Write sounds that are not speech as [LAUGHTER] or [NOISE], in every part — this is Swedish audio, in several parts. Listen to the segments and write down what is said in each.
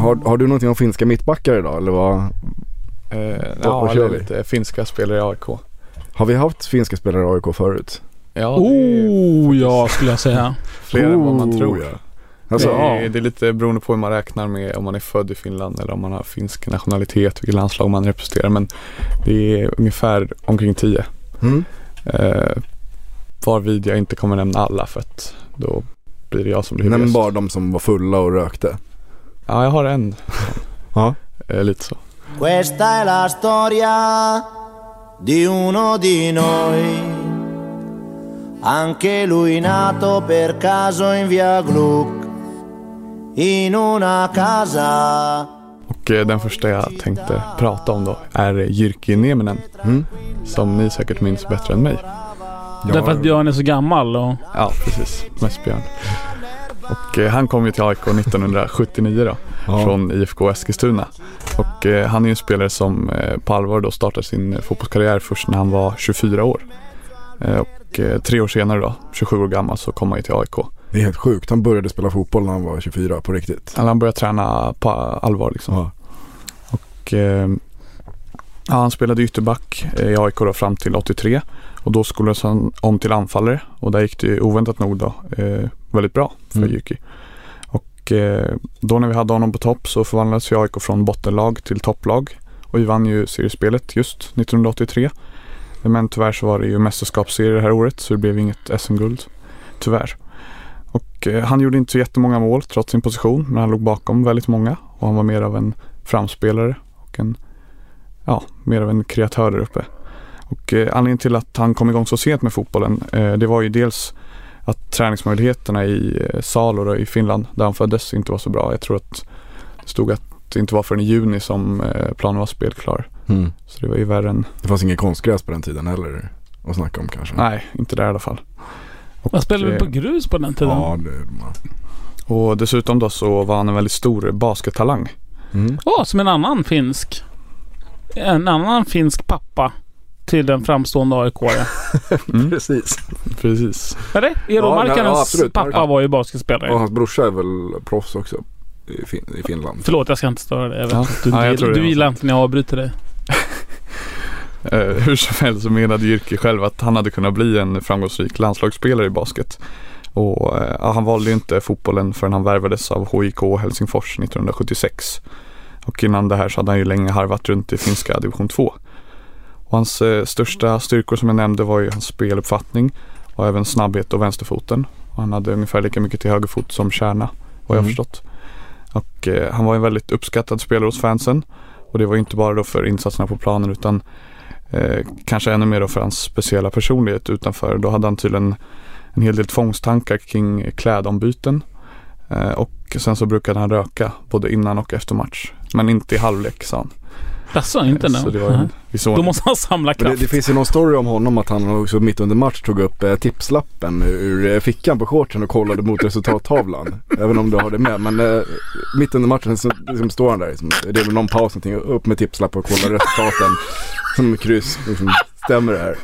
Har, har du någonting om finska mittbackar idag eller vad? Eh, vad ja, kör eller vi? lite finska spelare i AIK. Har vi haft finska spelare i AIK förut? Ja, det är Oh ja, skulle jag säga. [LAUGHS] fler än vad man Oh, tror. ja. Alltså, det, är, ja. det är lite beroende på hur man räknar med om man är född i Finland eller om man har finsk nationalitet, vilket landslag man representerar. Men det är ungefär omkring tio. Mm. Eh, varvid jag inte kommer nämna alla för att då blir det jag som blir Nämn huvudgäst. bara de som var fulla och rökte. Ja, jag har en. [LAUGHS] Ja. Eh, lite så. Questa è la storia di uno di noi. Anche lui nato per caso in via Gluck, in una casa. Och eh, den första jag tänkte prata om då är Jyrki Nieminen. Mm. Som ni säkert minns bättre än mig. Därför att Björn är så gammal och... Ja, precis. Mest Björn. Och eh, han kom ju till AIK 1979 då. Ja. Från IFK Eskilstuna. Och eh, han är ju en spelare som eh, på allvar då startade sin eh, fotbollskarriär först när han var 24 år. Eh, och eh, tre år senare då, 27 år gammal, så kom han ju till AIK. Det är helt sjukt. Han började spela fotboll när han var 24 på riktigt. Eller han började träna på allvar liksom. Ja. Och, ja, han spelade ytterback i AIK då fram till 83. Och då skolades han om till anfallare. Och där gick det oväntat nog då eh, väldigt bra för Mm. Jyki. Och eh, då när vi hade honom på topp så förvandlades ju AIK från bottenlag till topplag. Och vi vann ju seriespelet just 1983. Men tyvärr så var det ju mästerskapsserie det här året så det blev inget SM-guld. Tyvärr. Och eh, han gjorde inte så jättemånga mål trots sin position men han låg bakom väldigt många och han var mer av en framspelare och en, ja, mer av en kreatör där uppe. Och eh, anledningen till att han kom igång så sent med fotbollen eh, det var ju dels att träningsmöjligheterna i eh, Salo då, i Finland där han föddes inte var så bra. Jag tror att det stod att det inte var förrän i juni som planen var spelklar. Mm. Så det var ju värre än, Det fanns ingen konstgräs på den tiden heller att snacka om kanske. nej inte där i alla fall. Och, Man spelade eh, på grus på den tiden. Ja, det man. Och dessutom då så var han en väldigt stor baskettalang. Mm. Åh, som en annan finsk. En annan finsk pappa till en framstående aik [LAUGHS] Mm, Precis. precis. Eller? Eero Ja, Markkanens ja, pappa Ja. var ju basketspelare. Och hans brorsa är väl proffs också i, fin- i Finland. Förlåt, jag ska inte störa dig. Ja. att du, Ja, du, det du gillar inte när jag avbryter dig. [LAUGHS] Eh, hur som helst så menade Jyrki själv att han hade kunnat bli en framgångsrik landslagsspelare i basket. Och ja, han valde ju inte fotbollen förrän han värvades av HIK Helsingfors 1976. Och innan det här så hade han ju länge harvat runt i finska division 2. Och hans eh, största styrkor som jag nämnde var ju hans speluppfattning och även snabbhet och vänsterfoten. Och han hade ungefär lika mycket till högerfot som Kärna, vad jag Mm. förstått. Och eh, han var en väldigt uppskattad spelare hos fansen. Och det var inte bara då för insatserna på planen utan eh, kanske ännu mer då för hans speciella personlighet utanför. Då hade han tydligen en hel del tvångstankar kring klädombyten. Eh, och sen så brukade han röka både innan och efter match. Men inte i halvlek sa han. Jaså, inte nu? Så det var vi såg Då måste han samla Men det, kraft. det finns ju någon story om honom att han också mitt under match tog upp eh, tipslappen ur eh, fickan på shortsen och kollade mot resultattavlan. [LAUGHS] Även om du har det med. Men eh, mitt under matchen så liksom, står han där. Liksom, det är väl någon paus någonting. Upp med tipslapp och kollar resultaten. [LAUGHS] Som kryss. Liksom, stämmer det här?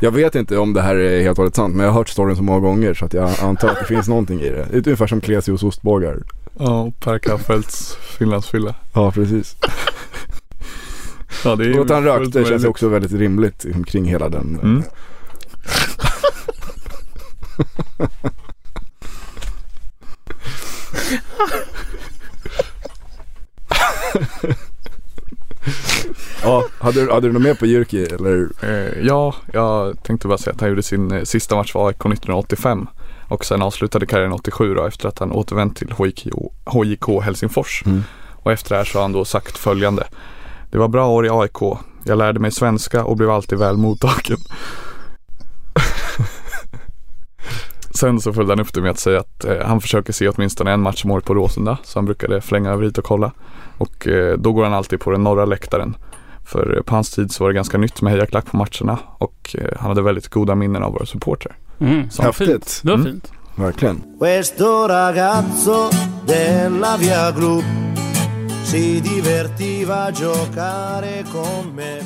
Jag vet inte om det här är helt och hållet sant men jag har hört storyn så många gånger så att jag antar att det finns någonting i det. Det är ungefär som Klesios ostbågar. Ja, Per Kaffelts Finlandsfylla. Ja precis. Ja, det är Och att han rökte känns också väldigt rimligt kring hela den. eh, Mm. [LAUGHS] Ja, hade, du- hade du något mer på Jyrki eller? Eh, ja, jag tänkte bara säga att han gjorde sin eh, sista match för AIK 1985 och sen avslutade karriären 87 då efter att han återvänt till HIK, HJK Helsingfors. Mm. Och efter det här så har han då sagt följande. Det var bra år i AIK. Jag lärde mig svenska och blev alltid väl mottagen. [LAUGHS] Sen så följde han upp det med att säga att eh, han försöker se åtminstone en match om året på Råsunda. Så han brukade flänga över hit och kolla. Och eh, då går han alltid på den norra läktaren. För eh, på hans tid så var det ganska nytt med hejaklack på matcherna och eh, han hade väldigt goda minnen av våra supportrar. Mm. Så Häftigt. Fint. Det var Mm. fint. Verkligen. Questo ragazzo della via Gru si divertiva a giocare con me.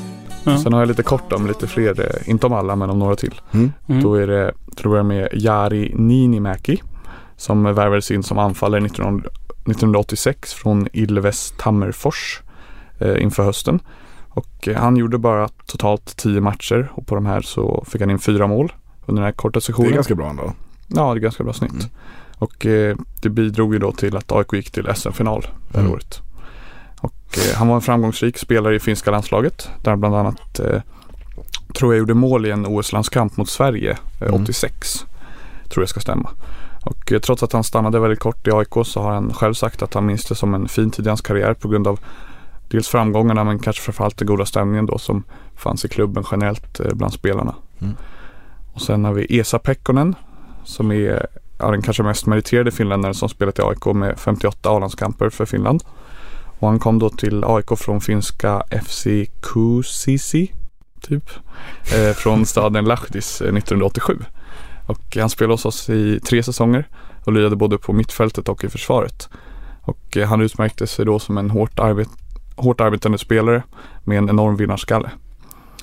Ja. Sen har jag lite kort om lite fler, eh, inte om alla men om några till. Mm. Mm. Då är det till att börja med Jari Niinimäki som värvades in som anfallare 1900 1986 från Ilves Tammerfors eh, inför hösten. Och eh, han gjorde bara totalt 10 matcher och på de här så fick han in fyra mål under den här korta Det sessionen. är ganska bra ändå. Ja, det är ganska bra snitt. Mm. Och eh, det bidrog ju då till att AIK gick till SM-final det här Mm. året. Och eh, han var en framgångsrik spelare i finska landslaget. Där han bland annat eh, tror jag gjorde mål i en OS-landskamp mot Sverige eh, Mm. 86. Tror jag ska stämma. Och eh, trots att han stannade väldigt kort i AIK så har han själv sagt att han minns det som en fin tid i hans karriär på grund av dels framgångarna men kanske framförallt den goda stämningen då som fanns i klubben generellt eh, bland spelarna. Mm. Och sen har vi Esa Pekkonen som är är den kanske mest meriterade finländaren som spelat i AIK med 58 A-landskamper för Finland. Och han kom då till AIK från finska FC Kuusisi typ. Eh, från staden Lahtis eh, 1987. Och han spelade hos oss i tre säsonger och lirade både på mittfältet och i försvaret. Och eh, han utmärkte sig då som en hårt, arbet, hårt arbetande spelare med en enorm vinnarskalle.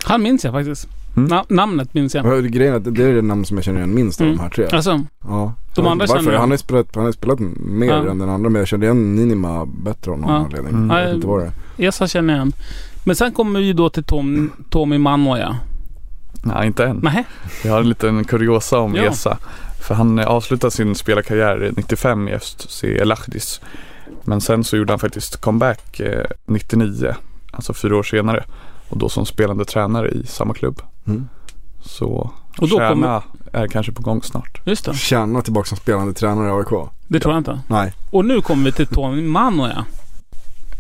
Han minns jag faktiskt. Mm. Na- namnet minns jag. Ja, Grejen är att det är det namn som jag känner igen minst av Mm. de här tre. Alltså, Ja. De andra inte varför. känner jag. Han har spelat, han har spelat mer Ja. än den andra men jag kände igen Ninima bättre av någon Ja. anledning. Mm. Jag vet inte vad det är. Esa känner jag igen. Men sen kommer vi ju då till Tom, Tommy Manoja. Nej, inte än. Nej. Jag har en liten kuriosa om Ja. Esa. För han eh, avslutade sin spelarkarriär 95 i FC Lahdis. Men sen så gjorde han faktiskt comeback eh, 99, alltså fyra år senare. Och då som spelande tränare i samma klubb. Mm. Så Och då kommer... är kanske på gång snart. Just det. Tjäna tillbaka som spelande tränare i AIK? Det tror jag inte. Nej. Och nu kommer vi till Tommy Manoja.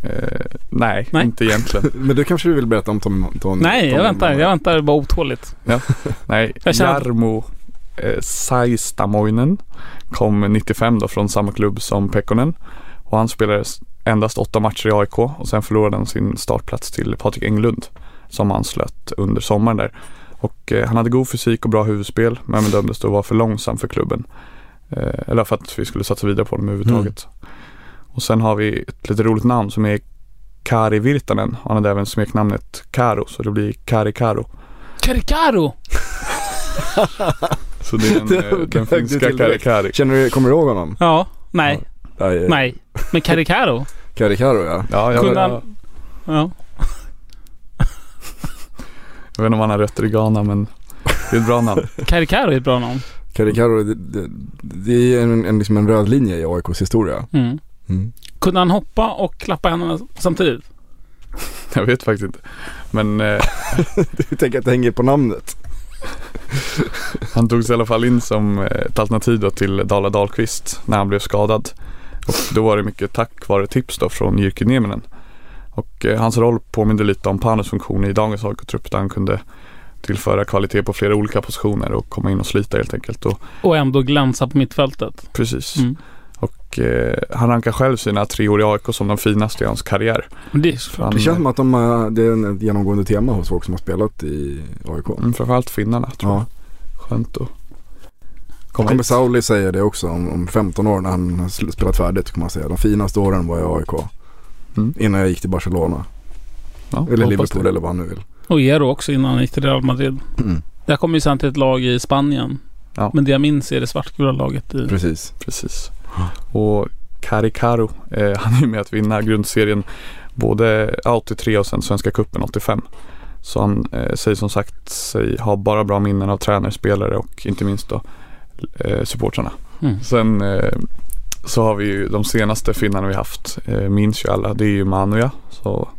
Eh, nej, Nej. inte egentligen. [LAUGHS] Men du kanske vill berätta om Tom, Tom Nej, jag Tom- väntar. Jag väntar bara otåligt. Nej, [LAUGHS] Jag känner- Jarmo eh, Saistamoinen kom 95 då från samma klubb som Pekkonen. Och han spelade endast åtta matcher i AIK och sen förlorade han sin startplats till Patrik Englund som anslöt under sommaren där. Och eh, han hade god fysik och bra huvudspel men bedömdes då vara för långsam för klubben. Eh, eller för att vi skulle satsa vidare på honom överhuvudtaget. Och sen har vi ett lite roligt namn som är Kari Virtanen. Han hade även smeknamnet Karo så det blir Kari Karo. Karikaro! [LAUGHS] Så det är [LAUGHS] den, Det eh, den finska Kari. Kari. Känner du, kommer du ihåg honom? Ja. Nej. Nej. Nej. Men Karikaro? Kari Karo ja. Ja, jag, Kunde han... Ja. Jag vet inte om han har rötter i Ghana men det är ett bra namn. [LAUGHS] Karikaro är ett bra namn. Kari Karo, det, det, det är en, en, liksom en röd linje i AIKs historia. Mm. Mm. Kunde han hoppa och klappa händerna samtidigt? [LAUGHS] Jag vet faktiskt inte. Men eh, [LAUGHS] Du tänker att det hänger på namnet? han togs i alla fall in som eh, ett alternativ då till Dala Dahlqvist när han blev skadad. Och då var det mycket tack vare tips då från Jyrki Nieminen. Och eh, hans roll påminner lite om Panos funktion i dagens AIK-trupp där han kunde tillföra kvalitet på flera olika positioner och komma in och slita helt enkelt. Och Och ändå glänsa på mittfältet. precis. Mm. Och eh, han rankar själv sina tre år i AIK som de finaste i hans karriär. Det han, Det känns som att de, har- det är ett genomgående tema hos folk som har spelat i AIK. mm, framförallt finnarna tror Ja. jag. Skönt att komma Kommer hit. Sauli säga det också om, om 15 år när han spelat färdigt kommer man säga. De finaste åren var i AIK. Mm. Innan jag gick till Barcelona. Ja, Eller Liverpool det. eller vad han nu vill. Och Ero också innan han gick till Real Madrid. Mm. Jag kom ju sen till ett lag i Spanien. Ja. Men det jag minns är det svartgula laget i... Precis. Precis. Och Kari Karo, eh, [LAUGHS] han är ju med att vinna grundserien Både ja, 83 och sen Svenska Cupen 85. Så han eh, säger som sagt sig ha bara bra minnen av tränare, spelare och inte minst då eh, supportrarna. Mm. Sen eh, så har vi ju de senaste finnarna vi haft, eh, minns ju alla. Det är ju Manuja. Så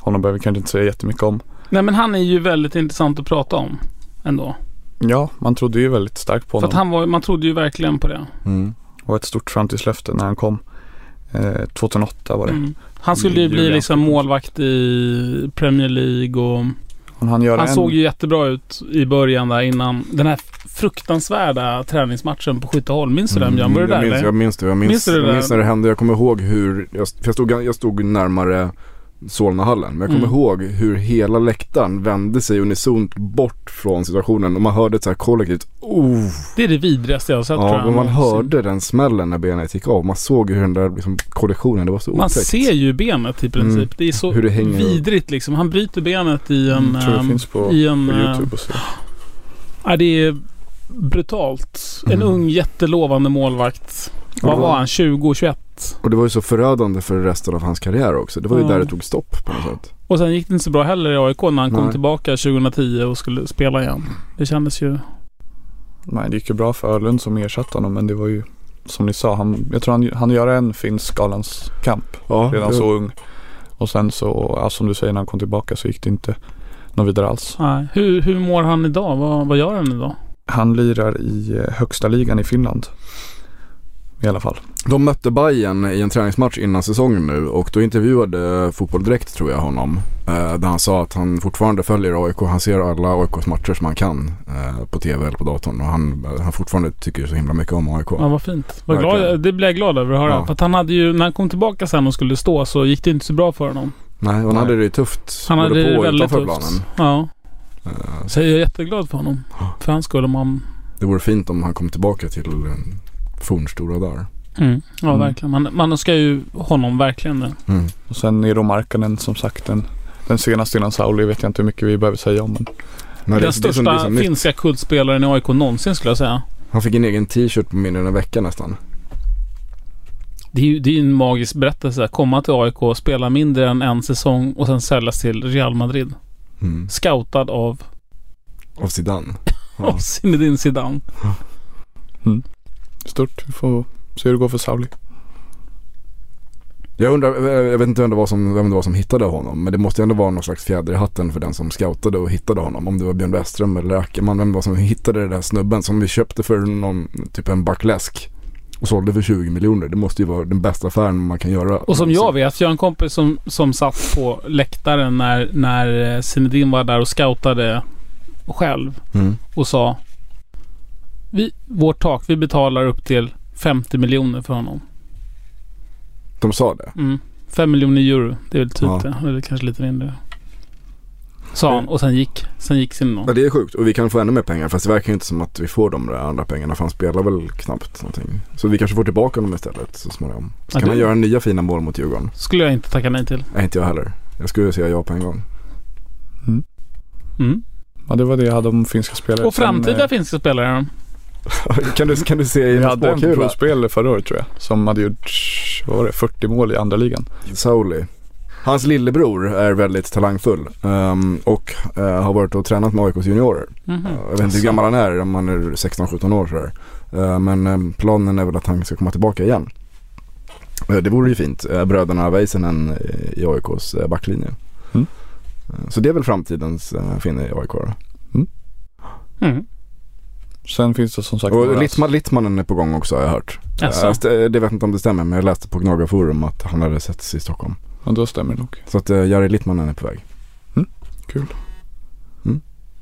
honom behöver vi kanske inte säga jättemycket om. Nej men han är ju väldigt intressant att prata om ändå. Ja, man trodde ju väldigt starkt på För honom. att han var, man trodde ju verkligen på det. Mm. Och ett stort framtidslöfte när han kom. Eh, 2008 var det. Mm. Han skulle ju bli liksom målvakt i Premier League och Och han han en, såg ju jättebra ut i början där innan den här fruktansvärda träningsmatchen på Skytteholm. Minns du den Björn? Var du Mm, jag, där minns, eller? jag minns det. Jag minns, Minns jag minns när det hände. Jag kommer ihåg hur, jag, för jag, stod, jag stod närmare Solnahallen. Men jag kommer Mm. ihåg hur hela läktaren vände sig unisont bort från situationen. Och man hörde ett så här kollektivt oh. Det är det vidrigaste jag har sett tror Ja, jag. men man hörde den smällen när benet gick av. Man såg hur den där liksom, kollisionen, det var så Man otäckt. ser ju benet i princip. Mm. Det är så Hur det hänger. vidrigt liksom. Han bryter benet i en... Mm, tror det ehm, finns på, i en, på eh, Youtube och så. Ja, det är brutalt. En Mm. ung jättelovande målvakt. Vad Ja. var han? 20, 21? Och det var ju så förödande för resten av hans karriär också. Det var ju Ja. där det tog stopp på något sätt. Och sen gick det inte så bra heller i AIK när han kom Nej. tillbaka 2010 och skulle spela igen. Det kändes ju... Nej, det gick ju bra för Öhlund som ersatte honom men det var ju som ni sa, han, jag tror han, han gör en finsk galans kamp Ja, redan det- så ung. Och sen så, ja, som du säger när han kom tillbaka så gick det inte något vidare alls. Nej. Hur, hur mår han idag? Vad, vad gör han idag? Han lirar i eh, högsta ligan i Finland. I alla fall. De mötte Bayern i en träningsmatch innan säsongen nu och då intervjuade Fotboll Direkt tror jag honom. Eh, där han sa att han fortfarande följer AIK. Han ser alla AIKs matcher som han kan eh, på tv eller på datorn. Och han, han fortfarande tycker så himla mycket om AIK. Ja, vad fint. Vad glad, det blir jag glad över att höra. Ja. För att han hade ju, när han kom tillbaka sen och skulle stå så gick det inte så bra för honom. Nej, och han Nej. hade det ju tufft. Han hade det väldigt tufft. planen. Ja. Eh, Så jag är jätteglad för honom. För hans skull om han... Det vore fint om han kom tillbaka till eh, fornstora dagar. Mm. Ja, Mm. verkligen. Man, man ska ju honom verkligen nu. Mm. Och sen Nero Markkanen som sagt den, den senaste innan Sauli vet jag inte hur mycket vi behöver säga om. Men Nej, det- Den det som- det är största som finska kultspelaren i AIK någonsin skulle jag säga. Han fick en egen t-shirt på mindre än en vecka nästan. Det är ju det är en magisk berättelse. Komma till AIK, spela mindre än en säsong och sen säljas till Real Madrid. Mm. Scoutad av, Av Zidane. Ja. [LAUGHS] av Zinedine Zidane. Stort. Vi får se hur det går för Sauli. Jag undrar, jag vet inte vem det, var som, vem det var som hittade honom. Men det måste ju ändå vara någon slags fjäder i hatten för den som scoutade och hittade honom. Om det var Björn Westström eller Ackerman. Vem det var som hittade den där snubben som vi köpte för någon, typ en back läsk. Och sålde för 20 miljoner. Det måste ju vara den bästa affären man kan göra. Och som jag vet, jag har en kompis som, som satt på läktaren när, när eh, Zinedine var där och scoutade själv Mm. och sa vi, Vårt tak, vi betalar upp till 50 miljoner för honom. De sa det. Mm. 5 miljoner euro, det är väl typ Ja. det. Eller kanske lite mindre. Sa han och sen gick, sen gick Zinedine. Ja, det är sjukt. Och vi kan få ännu mer pengar. Fast det verkar ju inte som att vi får de där andra pengarna. För han spelar väl knappt någonting. Så vi kanske får tillbaka honom istället så småningom. Så Ja, kan han göra nya fina mål mot Djurgården. Skulle jag inte tacka nej till. Nej, inte jag heller. Jag skulle säga ja på en gång. Mm. Ja, det var det jag hade om finska spelare. Och framtida Sen, eh, finska spelare. [LAUGHS] kan, du, kan du se i Vi hade en provspelare förra året tror jag. Som hade gjort, vad var det, 40 mål i andra ligan. Sauli. Hans lillebror är väldigt talangfull ehm, och eh, har varit och tränat med AIKs juniorer. Mhm. Jag vet inte hur gammal han är, om han är 16-17 år sådär. Eh, men planen är väl att han ska komma tillbaka igen. Det vore ju fint. Bröderna Väisänen i AIKs backlinje. Mm. Så det är väl framtidens eh, finne i AIK då. Mm. Sen finns det som sagt Och Littman, Littmanen är på gång också har jag hört. Jaså? Eh, st- det vet inte om det stämmer men jag läste på Gnagarforum att han hade setts i Stockholm. Ja, då stämmer det nog. Så att uh, Jari Littmanen är på väg. Kul.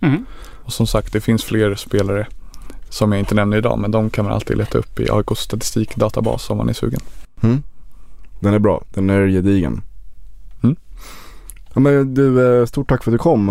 Mm. Och som sagt, det finns fler spelare som jag inte nämner idag. Men de kan man alltid leta upp i AIKs statistikdatabas om man är sugen. Mm. Den är bra, den är gedigen. Mm. Ja, men du, eh, stort tack för att du kom.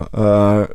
Eh,